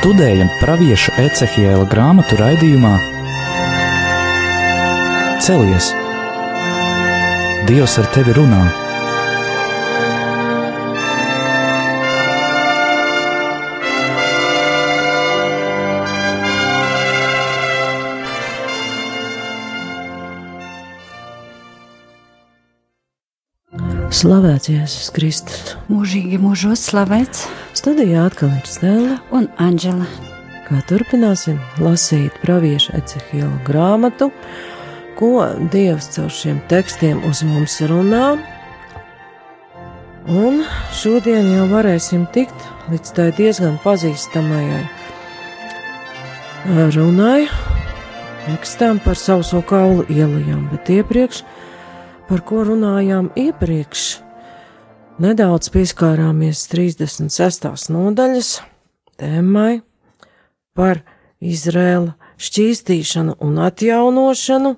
Studējam pravieša Ecehiela grāmatu raidījumā Celies! Dievs ar tevi runā! Slavēts Jēzus Kristus. Mūžīgi mūžos slavēts Studijā atkal ir Stela, un Anģela. kā turpināsim lasīt pravieša Ecehiela grāmatu, ko Dievs caur šiem tekstiem uz mums runā. Un šodien jau varēsim tikt līdz tai diezgan pazīstamajai runai, tekstam par sauso kaulu ielajām, bet iepriekš, par ko runājām iepriekš, nedaudz pieskārāmies 36. nodaļas tēmai par Izrēla šķīstīšanu un atjaunošanu.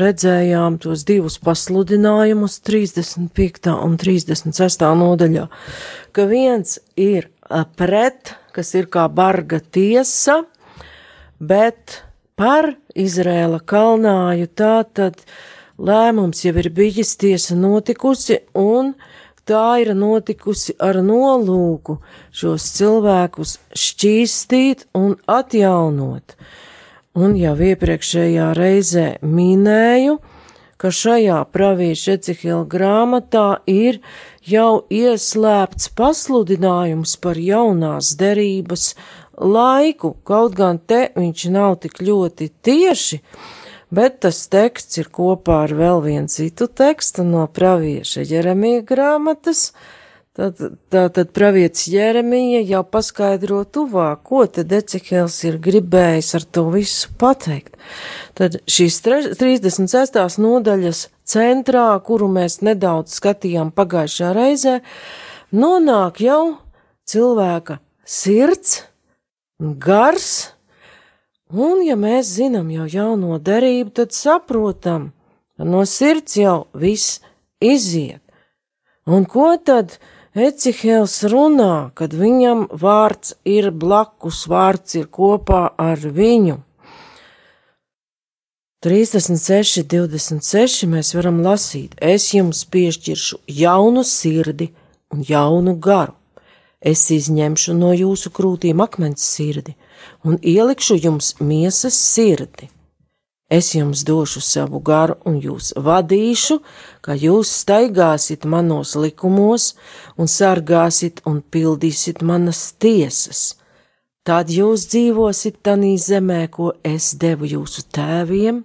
Redzējām tos divus pasludinājumus, 35. un 36. nodaļā, ka viens ir ā, pret, kas ir kā barga tiesa, bet par Izrēla kalnāju tā tad lēmums jau ir bijis, tiesa notikusi, un tā ir notikusi ar nolūku šos cilvēkus šķīstīt un atjaunot. Un jau iepriekšējā reizē minēju, ka šajā pravieša Ecihila grāmatā ir jau ieslēpts pasludinājums par jaunās derības laiku, kaut gan te viņš nav tik ļoti tieši, bet tas teksts ir kopā ar vēl vienu citu tekstu no pravieša Jeremija grāmatas. Tad, tā tad pravietis Jeremija jau paskaidro tuvāk, ko tad Ecehēls ir gribējis ar to visu pateikt. Tad šīs 36. nodaļas centrā, kuru mēs nedaudz skatījām pagājušā reizē, nonāk jau cilvēka sirds, gars, Un, ja mēs zinām jau jauno derību, tad saprotam, ka no sirds jau viss iziet. Un ko tad Ecihēls runā, kad viņam vārds ir blakus, vārds ir kopā ar viņu? 36, 26 mēs varam lasīt: Es jums piešķiršu jaunu sirdi un jaunu garu. Es izņemšu no jūsu krūtīm akmens sirdi un ielikšu jums miesas sirdi. Es jums došu savu garu un jūs vadīšu, ka jūs staigāsit manos likumos un sargāsit un pildīsit manas tiesas. Tad jūs dzīvosit tanī zemē, ko es devu jūsu tēviem,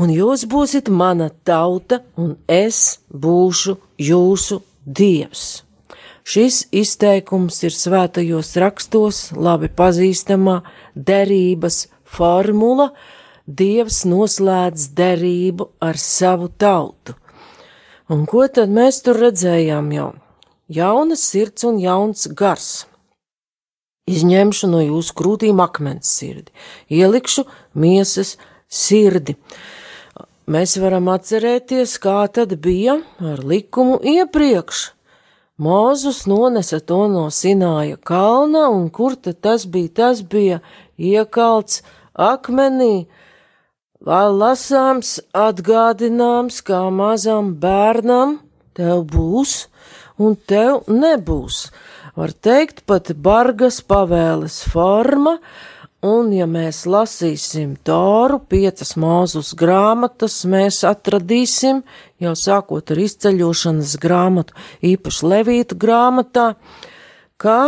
un jūs būsiet mana tauta, un es būšu jūsu dievs. Šis izteikums ir svētajos rakstos labi pazīstamā derības formula. Dievs noslēdz derību ar savu tautu. Un ko tad mēs tur redzējām jau? Jaunas sirds un jauns gars. Izņemšu no jūsu krūtīm akmens sirdi, ielikšu miesas sirdi. Mēs varam atcerēties, kā tad bija ar likumu iepriekš. Mūzus nonesa to no Sināja kalna, un kur tad tas bija? Tas bija iekalts akmenī, vēl lasāms, atgādināms, kā mazam bērnam tev būs, un tev nebūs. Var teikt, pat bargas pavēles forma, un ja mēs lasīsim Toru, piecas mūzus grāmatas, mēs atradīsim, jau sākot ar izceļošanas grāmatu, īpaši Levītu grāmatā, ka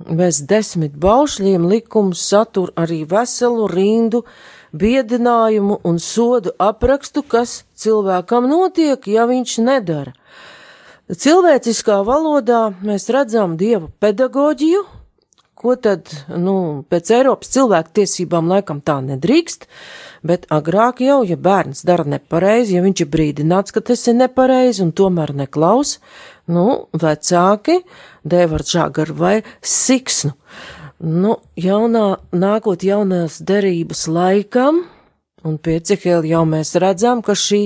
bez desmit baušļiem likums satur arī veselu rindu biedinājumu un sodu aprakstu, kas cilvēkam notiek, ja viņš nedara. Cilvēciskā valodā mēs redzam dievu pedagoģiju, ko tad, nu, pēc Eiropas cilvēku tiesībām laikam tā nedrīkst, bet agrāk jau, ja bērns dara nepareizi, ja viņš ir brīdināts, ka tas ir nepareizi un tomēr neklaus, nu, vecāki deva ar žāgaru vai siksnu. Nu, jaunā, nākot jaunās derības laikam, un pie Cehēla jau mēs redzam, ka šī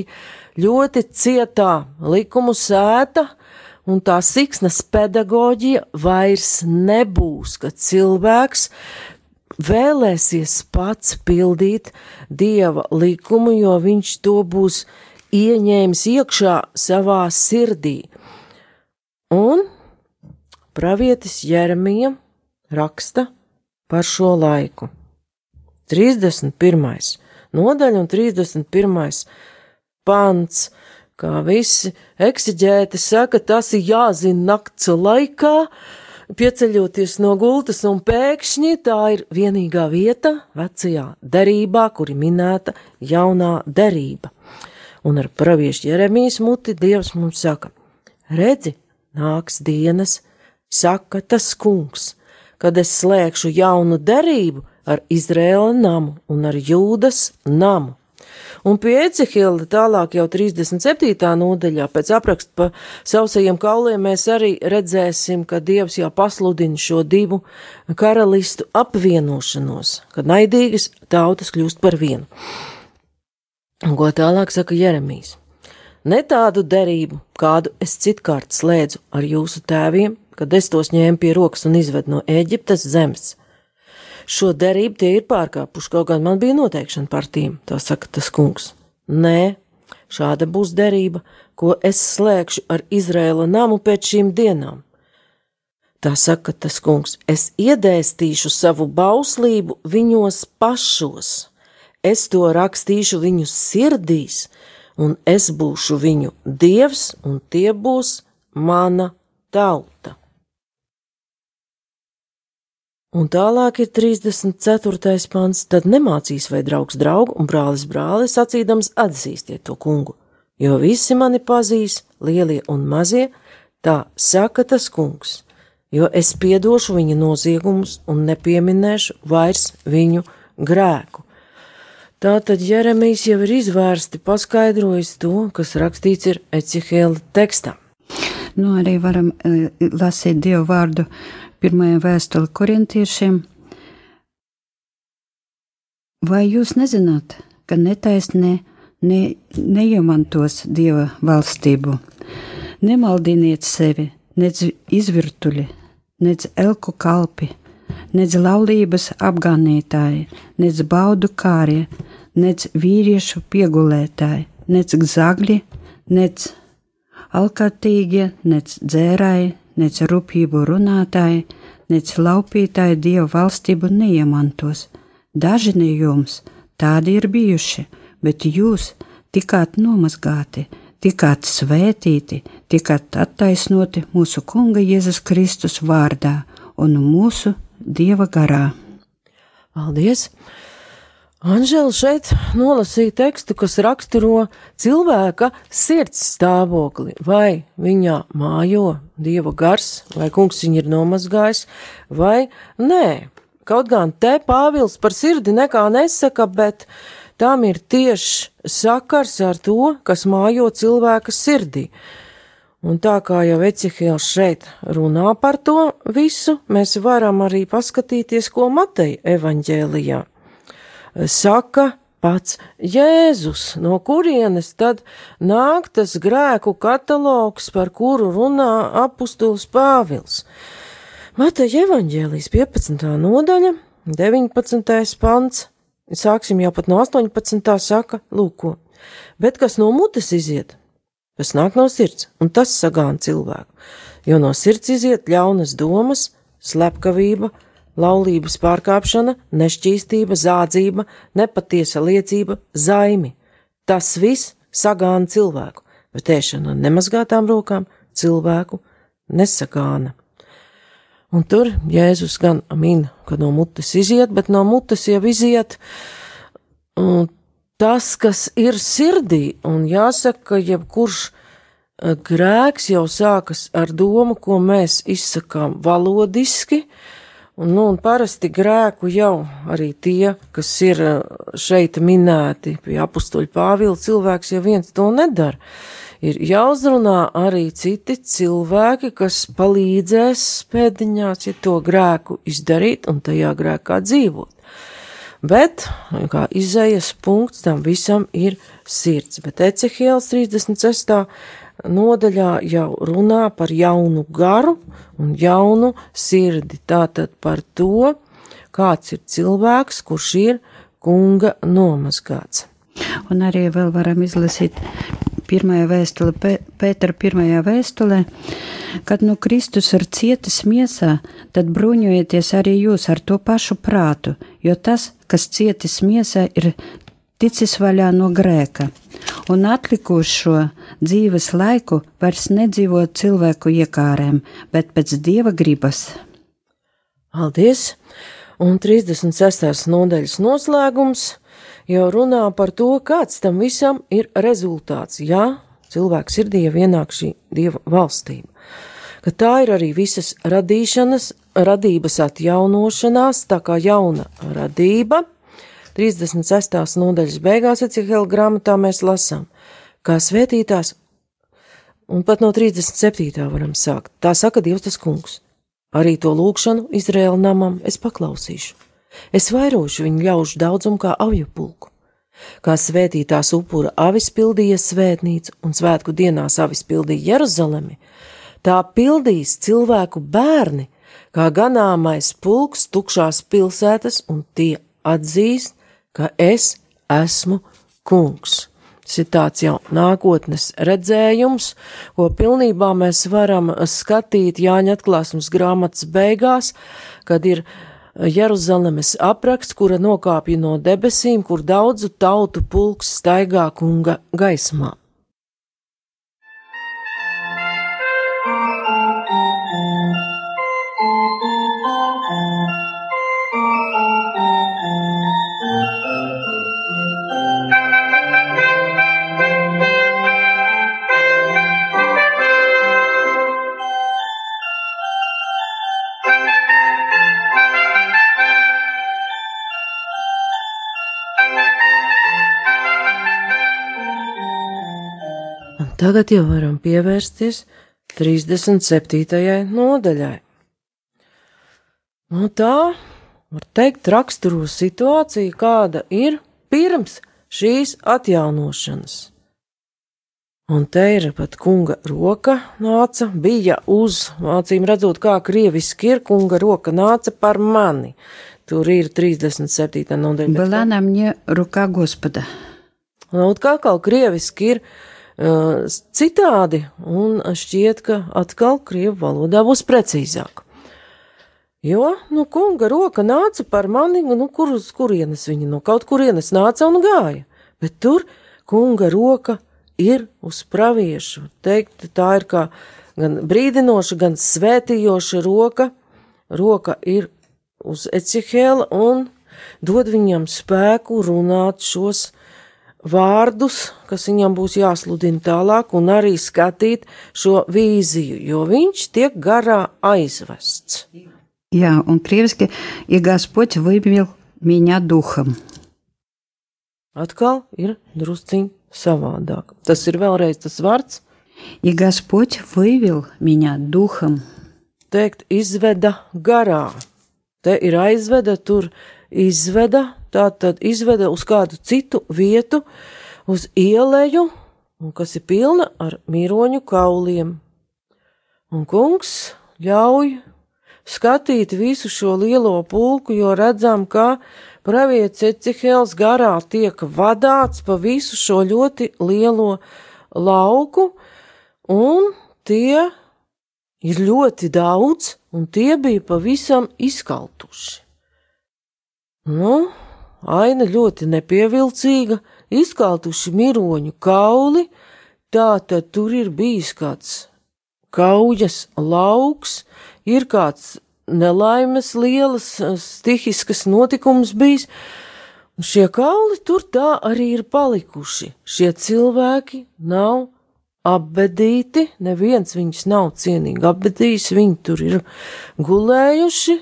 ļoti cietā likumu sēta un tā siksnas pedagoģija vairs nebūs, ka cilvēks vēlēsies pats pildīt dieva likumu, jo viņš to būs ieņēmis iekšā savā sirdī. Un pravietis Jeremija raksta par šo laiku. 31. nodaļa un 31. pants, kā visi eksiģēti saka, tas ir jāzina nakts laikā, pieceļoties no gultas, un pēkšņi tā ir vienīgā vieta vecajā derībā, kuri minēta jaunā derība. Un ar praviešu Jeremijas muti Dievs mums saka: Redzi, nāks dienas, saka tas kungs, kad es slēgšu jaunu derību ar Izraēla namu un ar Jūdas namu. Un pie Ecehila tālāk jau 37. nodaļā pēc apraksta pa sausajiem kauliem mēs arī redzēsim, ka Dievs jau pasludina šo divu karalistu apvienošanos, kad naidīgas tautas kļūst par vienu. Un ko tālāk saka Jeremijs? Ne tādu derību, kādu es citkārt slēdzu ar jūsu tēviem, kad es tos ņēmu pie rokas un izvedu no Eģiptes zemes. Šo derību tie ir pārkāpuši, kaut gan man bija noteikšana par tiem, tā saka tas kungs. Nē, šāda būs derība, ko es slēgšu ar Izraēla namu pēc šīm dienām. Tā saka tas kungs, es iedēstīšu savu bauslību viņos pašos, es to rakstīšu viņu sirdīs, un es būšu viņu dievs, un tie būs mana tauta. Un tālāk ir 34. pants, tad nemācīs vai draugs draugu un brālis brāli sacīdams atzīstiet to kungu, jo visi mani pazīs, lielie un mazie, tā saka tas kungs, jo es piedošu viņa noziegumus un nepieminēšu vairs viņu grēku. Tātad Jeremijs jau ir izvērsti paskaidrojis to, kas rakstīts ir Ecihēla tekstā. Nu, arī varam uh, lasīt Dievu vārdu pirmajā vēstule korintiešiem. Vai jūs nezināt, ka netaisnē ne, neiemantos Dieva valstību? Nemaldiniet sevi, nec izvirtuļi, nec elku kalpi, nec laulības apgānītāji, nec baudu kārie, nec vīriešu piegulētāji, nec zagļi, nec alkatīgie, nec dzērāji, nec rūpību runātāji, nec laupītāji dievu valstību neiemantos. Daži no jums tādi ir bijuši, bet jūs tikāt nomazgāti, tikāt svētīti, tikāt attaisnoti mūsu Kunga Jēzus Kristus vārdā un mūsu Dieva garā. Paldies! Anžēla šeit nolasīja tekstu, kas raksturo cilvēka sirds stāvokli, vai viņā mājo dieva gars, vai kungs viņu ir nomazgājis, vai nē. Kaut gan te Pāvils par sirdi nekā nesaka, bet tam ir tieši sakars ar to, kas mājo cilvēka sirdī. Un tā kā jau Ecihēls šeit runā par to visu, mēs varam arī paskatīties, ko Mateja evaņģēlijā saka pats Jēzus, no kurienes tad nāk tas grēku katalogs, par kuru runā apustulis Pāvils. Mateja evaņģēlijas 15. nodaļa, 19. pants, sāksim jau pat no 18. saka, lūko, bet kas no mutes iziet, tas nāk no sirds, un tas sagāna cilvēku, jo no sirds iziet ļaunas domas, slepkavība, laulības pārkāpšana, nešķīstība, zādzība, nepatiesa liecība, zaimi. Tas viss sagāna cilvēku, bet ēšana nemazgātām rokām cilvēku nesagāna. Un tur Jēzus gan min, ka no mutes iziet, bet no mutes jau iziet tas, kas ir sirdī, un jāsaka, ka jebkurš eh, grēks jau sākas ar domu, ko mēs izsakām valodiski, uh, Un, nu, un parasti grēku jau arī tie, kas ir eh, šeit minēti pie apstuļa Pāvila, cilvēks jau viens to nedara. Ir jāuzrunā arī citi cilvēki, kas palīdzēs pēdiņās, ja to grēku izdarīt un tajā grēkā dzīvot. Bet, kā izējas punkts tam visam ir sirds, bet Ecehēls 36. Nodaļā jau runā par jaunu garu un jaunu sirdi. Tātad par to, kāds ir cilvēks, kurš ir kunga nomazgāts. Un arī vēl varam izlasīt pirmajā vēstulē, Pētera pirmajā vēstulē, kad nu Kristus ir cietis miesā, tad bruņojieties arī jūs ar to pašu prātu, jo tas, kas cietis miesā, ir ticis vaļā no grēka, un atlikušo dzīves laiku vairs nedzīvo cilvēku iekārēm, bet pēc dieva gribas. Paldies! Un 36. nodaļas noslēgums jau runā par to, kāds tam visam ir rezultāts, ja cilvēks sirdī ienāk šī dieva valstība. Ka tā ir arī visas radīšanas, radības atjaunošanās, tā kā jauna radība. 36. nodaļas beigās Ecihela grāmatā mēs lasām, kā svētītās, un pat no 37. varam sākt. Tā saka Dievs tas kungs. Arī to lūgšanu Izraēla namam es paklausīšu Es vairošu viņu ļaužu daudzumu kā avju pulku. Kā svētītās upura avis pildīja svētnīcu un svētku dienās avis pildīja Jeruzalemi, tā pildīs cilvēku bērni, kā ganāmais pulks tukšās pilsētas, un tie atzīst, ka es esmu kungs. Tas ir tāds jau nākotnes redzējums, ko pilnībā mēs varam skatīt Jāņa atklāsmes grāmatas beigās, kad ir Jeruzalemes apraksts, kura nokāpja no debesīm, kur daudzu tautu pulks staigā kunga gaismā. Tagad jau varam pievērsties 37. nodaļai. Nu, tā var teikt, raksturo situāciju, kāda ir pirms šīs atjaunošanas. Un te ir pat kunga roka nāca, bija uz, acīm redzot, kā krieviski ir, kunga roka nāca par mani. Tur ir 37. nodaļa. Была на мне рука Господа. Un kā kaut krieviski ir, citādi, un šķiet, ka atkal krievu valodā būs precīzāk. Jo, nu, kunga roka nāca par mani, nu, kur uz kurienes viņa no kaut kurienes nāca un gāja, bet tur kunga roka ir uz praviešu. Teikt, tā ir kā gan brīdinoša, gan svētījoša roka. Roka ir uz Ecihēla un dod viņam spēku runāt šos vārdus, kas viņam būs jāsludina tālāk, un arī skatīt šo vīziju, jo viņš tiek garā aizvests. Jā, un krieviski, ja Господь вывел меня духом. Atkal ir drusciņ savādāk. Tas ir vēlreiz tas vārds. И Господь вывел меня духом. Teikt, izveda garā. Te ir aizveda, tur izveda, tā tad izveda uz kādu citu vietu, uz ieleju, kas ir pilna ar miroņu kauliem. Un kungs ļauj skatīt visu šo lielo pulku, jo redzam, ka pravietis Ecihēls garā tiek vadāts pa visu šo ļoti lielo lauku, un tie ir ļoti daudz, un tie bija pavisam izkaltuši. Nu, aina ļoti nepievilcīga, izkaltuši miroņu kauli, tā tad tur ir bijis kāds kaujas lauks, ir kāds nelaimes lielas stihiskas notikums bijis, un šie kauli tur tā arī ir palikuši. Šie cilvēki nav apbedīti, neviens viņus nav cienīgi apbedījis, viņi tur ir gulējuši,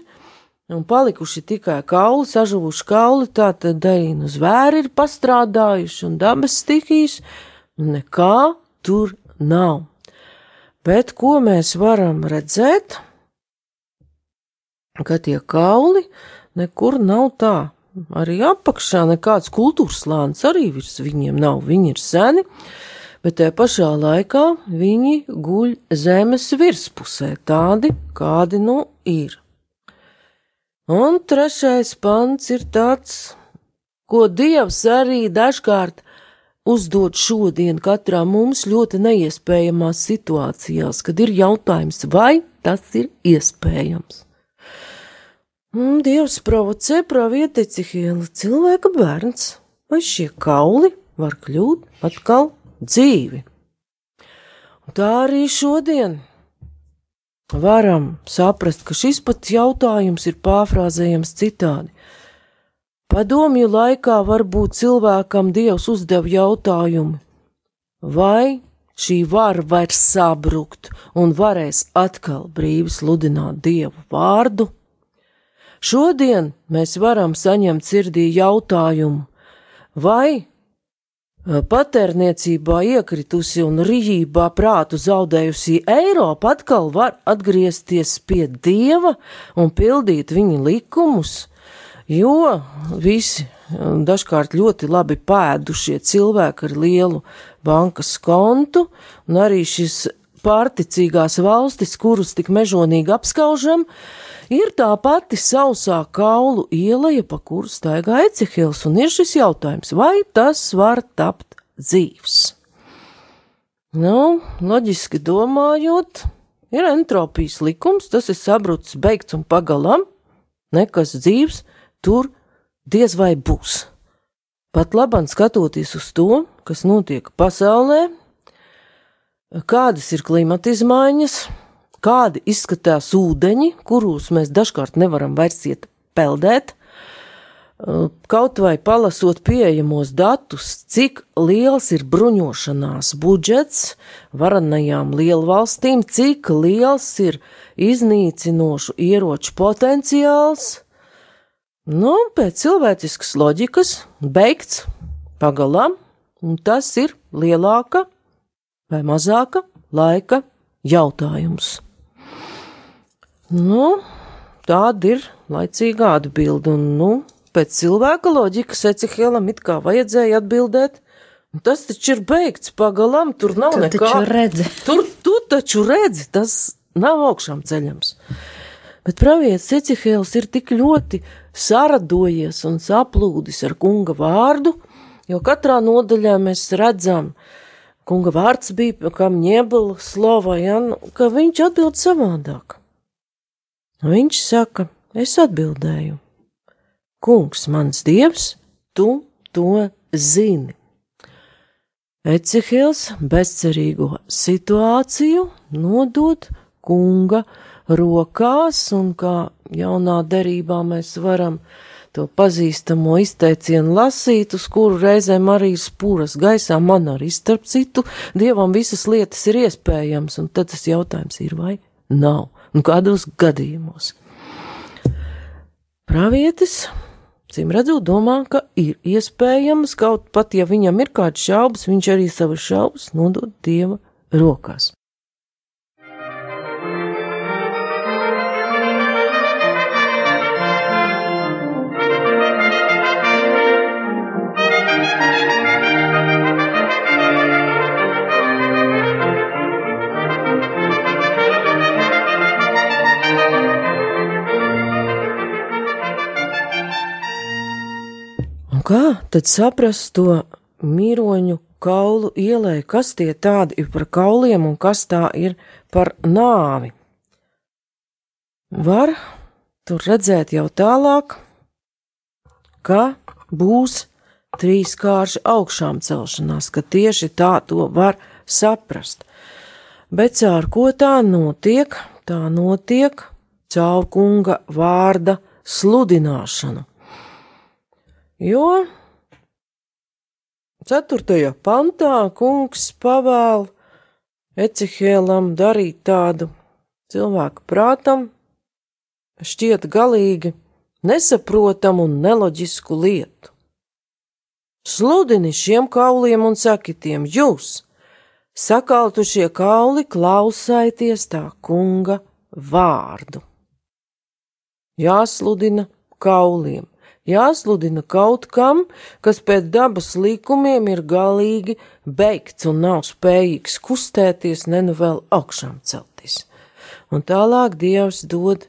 un palikuši tikai kauli, sažuvuši kauli, tā tad arī nu zvēri ir pastrādājuši un dabas un nekā tur nav. Bet ko mēs varam redzēt? Ka tie kauli nekur nav tā. Arī apakšā nekāds kultūras slānis arī virs viņiem nav. Viņi ir seni, bet te pašā laikā viņi guļ zemes virspusē, tādi, kādi nu ir. Un trešais pants ir tāds, ko Dievs arī dažkārt uzdod šodien katrā mums ļoti neiespējamās situācijās, kad ir jautājums, vai tas ir iespējams. Un Dievs provocē pravieti Cihiela cilvēka bērns, vai šie kauli var kļūt atkal dzīvi. Un tā arī šodien varam saprast, ka šis pats jautājums ir pārfrāzējams citādi. Padomju laikā varbūt cilvēkam Dievs uzdev jautājumu, vai šī vara vairs sabrukt un varēs atkal brīvi sludināt Dievu vārdu? Šodien mēs varam saņemt sirdī jautājumu, vai patērniecībā iekritusi un rījībā prātu zaudējusi Eiropa atkal var atgriezties pie Dieva un pildīt viņa likumus, jo visi dažkārt ļoti labi pēdušie cilvēki ar lielu bankas kontu, un arī šis pārticīgās valstis, kurus tik mežonīgi apskaužam, ir tā pati sausā kaulu ieleja, pa kuru staigā Ecehils, un ir šis jautājums, vai tas var tapt dzīvs? Nu, loģiski domājot, ir entropijas likums, tas ir sabrucis, beigts un pagalam, nekas dzīvs tur diez vai būs. Pat labāk skatoties uz to, kas notiek pasaulē, kādas ir klimata izmaiņas, kādi izskatās ūdeņi, kurus mēs dažkārt nevaram vairs iet peldēt. Kaut vai palasot pieejamos datus, cik liels ir bruņošanās budžets varanajām lielvalstīm, cik liels ir iznīcinošu ieroču potenciāls, nu, pēc cilvēciskas loģikas beigts pagalam, un tas ir lielāka vai mazāka laika jautājums. Nu, tāda ir laicīga atbilde, un, nu, pēc cilvēka loģikas Ecihēlam it kā vajadzēja atbildēt, tas taču ir beigts pagalam, tur nav Tu nekā. taču redzi. Tur tu taču redzi, tas nav augšām ceļams. Bet pravietis Ecihēls ir tik ļoti saradojies un saplūdis ar kunga vārdu, jo katrā nodaļā mēs redzam, kunga vārds bija kā ņēbela slova, ja, ka viņš atbild savādāk. Viņš saka, es atbildēju, kungs, mans dievs, tu to zini. Ecehils bezcerīgo situāciju nodot kunga rokās, un kā jaunā derībā mēs varam to pazīstamo izteicienu lasīt, uz kuru reizēm arī spūras gaisā, man arī starp citu, dievam visas lietas ir iespējams, un tad tas jautājums ir vai nav, un kādos gadījumos. Pravietis, cim redzot, domā, ka ir iespējams, kaut pat ja viņam ir kāds šaubas, viņš arī savas šaubas nodod dieva rokās. Un kā tad saprast to mīroņu kaulu ielai, kas tie tādi ir par kauliem un kas tā ir par nāvi? Var tur redzēt jau tālāk, ka būs trīs kāršu augšām celšanās, ka tieši tā to var saprast. Bet caur ko tā notiek? Tā notiek caur kunga vārda sludināšanu. Jo 4. pantā kungs pavēl Ecihēlam darīt tādu cilvēku prātam šķiet galīgi nesaprotamu un neloģisku lietu. Sludini šiem kauliem un saki tiem, jūs, sakaltušie kauli, klausaities tā kunga vārdu. Jāsludina kauliem, jāsludina kaut kam, kas pēc dabas likumiem ir galīgi beigts un nav spējīgs kustēties, ne nu vēl augšām celties. Un tālāk Dievs dod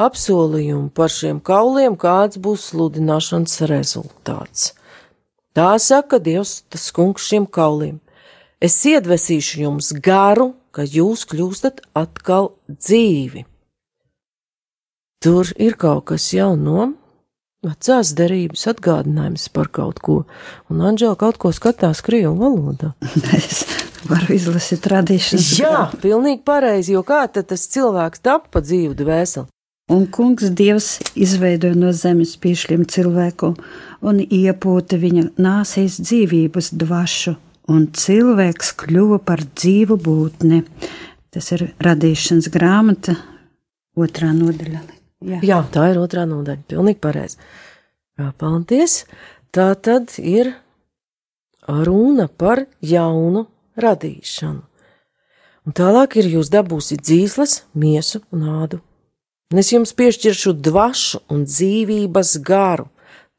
apsolījumu par šiem kauliem, kāds būs sludināšanas rezultāts. Tā saka Dievs, tas kungs šiem kauliem. Es iedvesīšu jums garu, ka jūs kļūstat atkal dzīvi. Tur ir kaut kas jau no vecās derības atgādinājums par kaut ko, un Anģela kaut ko skatās Krievu valodā. es varu izlasīt radīšanas. Jā, pilnīgi pareizi, jo kā tad tas cilvēks tap pa dzīvu dvēseli? Un kungs Dievs izveidoja no zemes piešķirtu cilvēku un iepūta viņa nāsīs dzīvības dvašu, un cilvēks kļuva par dzīvu būtni. Tas ir radīšanas grāmata, otrā nodaļa. Jā. Jā, tā ir otrā nodaļa. Pilnīgi pareizi. Paldies! Tā tad ir runa par jaunu radīšanu. Un tālāk ir jūs dabūsiet dzīsles, miesu un ādu. Un es jums piešķiršu dvašu un dzīvības garu.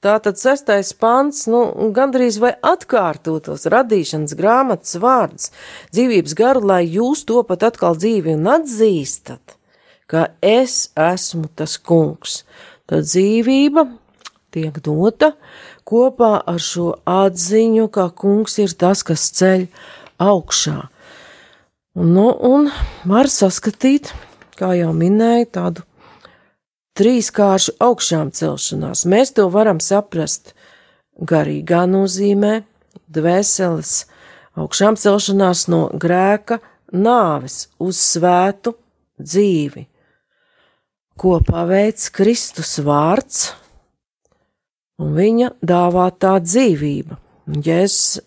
Tātad sestais pants, nu, gandrīz vai atkārtotos radīšanas grāmatas vārds - dzīvības garu, lai jūs to pat atkal dzīvi un atzīstat ka es esmu tas kungs. Tad dzīvība tiek dota kopā ar šo atziņu, ka kungs ir tas, kas ceļ augšā. Nu, un var saskatīt, kā jau minēju, tādu trīskāršu augšām celšanās. Mēs to varam saprast garīgā nozīmē, dvēseles augšām celšanās no grēka, nāves uz svētu dzīvi ko paveic Kristus vārds un viņa dāvātā dzīvība. Jēzus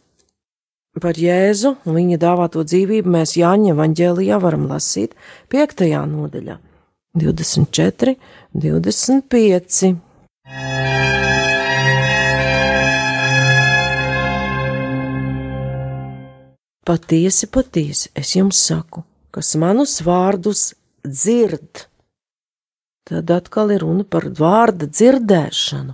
par Jēzu un viņa dāvāto dzīvību mēs Jāņa evaņģēlijā varam lasīt 5. nodaļā, 24, 25. Patiesi, patiesi, es jums saku, kas manus vārdus dzird Tad atkal ir runa par vārda dzirdēšanu,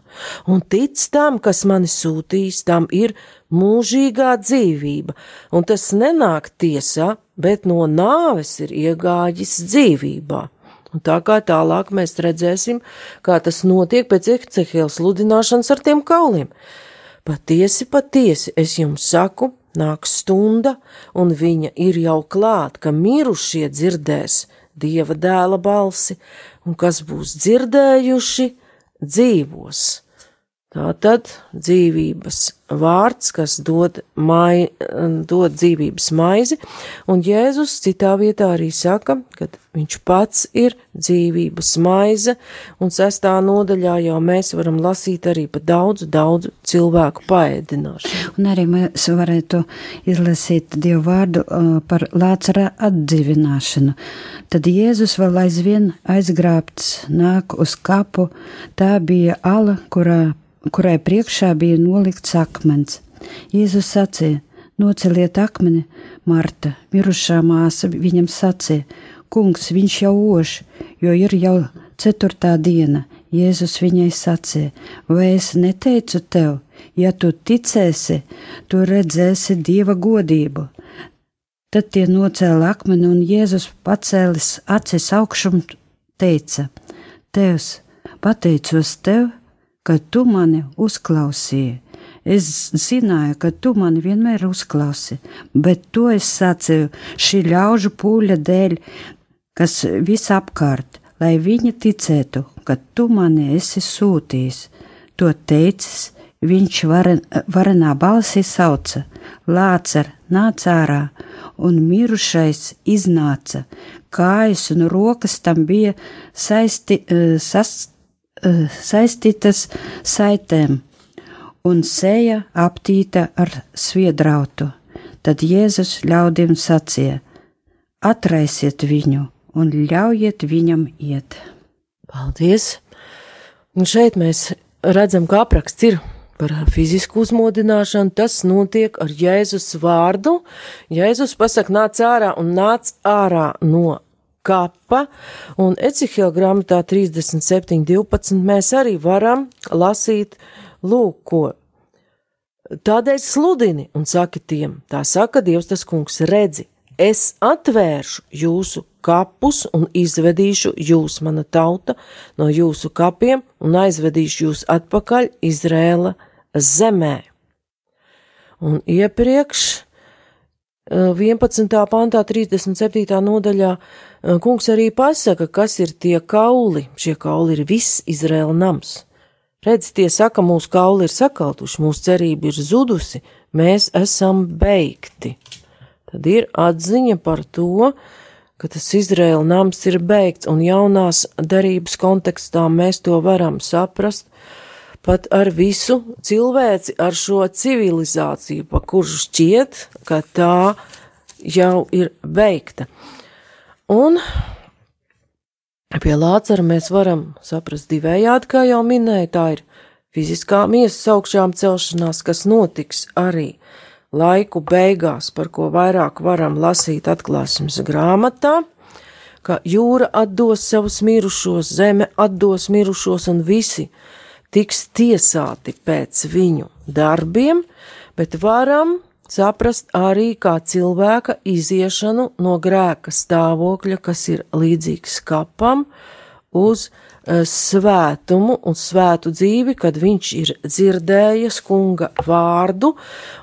un tic tam, kas mani sūtīs, tam ir mūžīgā dzīvība, un tas nenāk tiesā, bet no nāves ir iegājis dzīvībā. Un tā kā tālāk mēs redzēsim, kā tas notiek pēc Ecehēla sludināšanas ar tiem kauliem. Patiesi, patiesi, es jums saku, nāk stunda, un viņa ir jau klāt, ka mirušie dzirdēs Dieva dēla balsi, un kas būs dzirdējuši, dzīvos. Tā tad dzīvības vārds, kas dod, mai, dod dzīvības maizi, un Jēzus citā vietā arī saka, ka viņš pats ir dzīvības maize, un sestā nodaļā jau mēs varam lasīt arī par daudzu, daudzu cilvēku paēdināšanu. Un arī mēs varētu izlasīt Dievu vārdu par Lācara atdzīvināšanu. Tad Jēzus vēl aizvien aizgrābts nāk uz kapu, tā bija ala, kurā kurai priekšā bija nolikts akmens. Jēzus sacīja: Noceliet akmeni, Marta, mirušā māsa, viņam sacīja: Kungs, viņš jau ož, jo ir jau ceturtā diena. Jēzus viņai sacīja: Vai es neteicu tev, ja tu ticēsi, tu redzēsi dieva godību. Tad tie nocēla akmeni, un Jēzus pacēlis acis augšumu, teica: Tevs, pateicos tev, ka tu mani uzklausīji. Es zināju, ka tu mani vienmēr uzklausi, bet to es sacīju šī ļaužu pūļa dēļ, kas visapkārt, lai viņi ticētu, ka tu mani esi sūtījis. To teicis, viņš varen, varenā balsī sauca: Lācer, nāc ārā, un mirušais iznāca, kājas un rokas tam bija saisti, uh, sas, Eh, saistītas saitēm un seja aptīta ar sviedrautu. Tad Jēzus ļaudīm sacīja: Atraisiet viņu un ļaujiet viņam iet. Paldies! Un šeit mēs redzam, ka apraksts ir par fizisku uzmodināšanu. Tas notiek ar Jēzus vārdu. Jēzus pasaka, nāc ārā un nāc ārā no kapa, un Ecihela grāmatā 37.12 mēs arī varam lasīt lūk, ko. Tādēļ sludini un saki tiem, tā saka Dievs tas kungs, redzi, es atvēršu jūsu kapus un izvedīšu jūs, mana tauta, no jūsu kapiem un aizvedīšu jūs atpakaļ Izrēla zemē. Un iepriekš 11. pantā, 37. nodaļā, kungs arī pasaka, kas ir tie kauli. Šie kauli ir viss Izraēla nams. Redz, tie saka, mūsu kauli ir sakaltuši, mūsu cerība ir zudusi, mēs esam beigti. Tad ir atziņa par to, ka tas Izraēla nams ir beigts, un jaunās darības kontekstā mēs to varam saprast pat ar visu cilvēci, ar šo civilizāciju, pa kuru šķiet, ka tā jau ir beigta. Un pie Lācara mēs varam saprast divējādi, kā jau minēju, tā ir fiziskā miesas augšām celšanās, kas notiks arī laiku beigās, par ko vairāk varam lasīt atklāsmes grāmatā, ka jūra atdos savus mirušos, zeme atdos mirušos un visi tiks tiesāti pēc viņu darbiem, bet varam saprast arī kā cilvēka iziešanu no grēka stāvokļa, kas ir līdzīgs kapam, uz uh, svētumu un svētu dzīvi, kad viņš ir dzirdējis kunga vārdu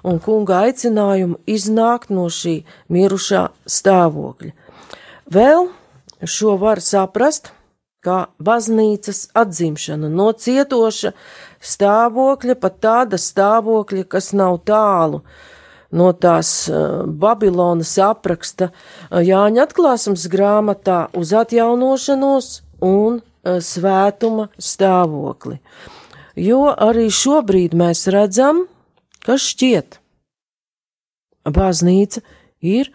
un kunga aicinājumu iznākt no šī mirušā stāvokļa. Vēl šo var saprast kā baznīcas atzimšana no cietoša stāvokļa pat tāda stāvokļa, kas nav tālu no tās uh, Babilonas apraksta uh, Jāņa atklāsmes grāmatā uz atjaunošanos un uh, svētuma stāvokli. Jo arī šobrīd mēs redzam, kas šķiet. Baznīca ir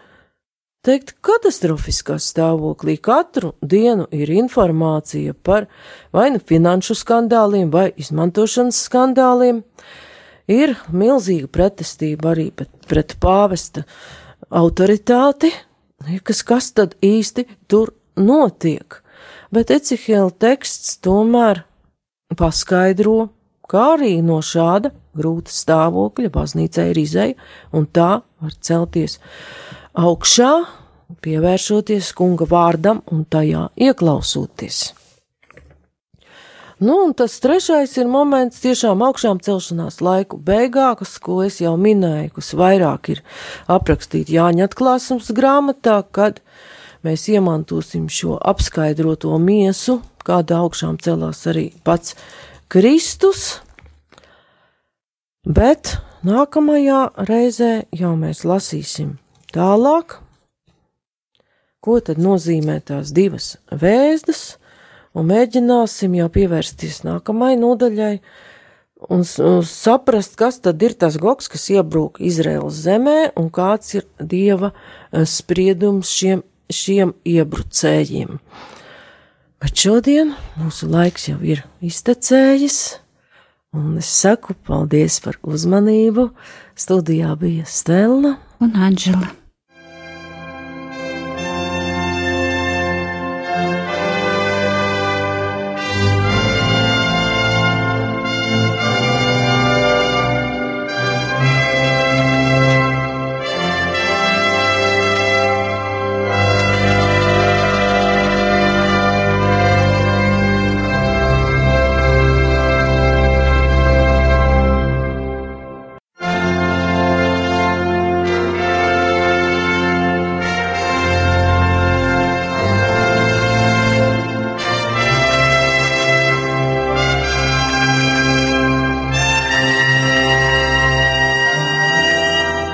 teikt, katastrofiskā stāvoklī. Katru dienu ir informācija par vai nu finanšu skandāliem, vai izmantošanas skandāliem. Ir milzīga pretestība arī pret, pret pāvesta autoritāti, kas, kas tad īsti tur notiek. Bet Ecihēla teksts tomēr paskaidro, kā arī no šāda grūta stāvokļa baznīcai ir izēja, un tā var celties augšā, pievēršoties kunga vārdam un tajā ieklausoties. Nu, un tas trešais ir moments tiešām augšām celšanās laiku beigās, ko es jau minēju, kas vairāk ir aprakstīti Jāņa atklāsums grāmatā, kad mēs iemantosim šo apskaidroto miesu, kāda augšām celās arī pats Kristus, bet nākamajā reizē jau mēs lasīsim Tālāk, ko tad nozīmē tās divas vēstas, un mēģināsim jau pievērsties nākamajai nodaļai un, saprast, kas tad ir tas goks, kas iebrūk Izraēlas zemē, un kāds ir Dieva eh, spriedums šiem, šiem iebrucējiem. Bet šodien mūsu laiks jau ir iztecējis, un es saku paldies par uzmanību. Studijā bija Stela un Anģela.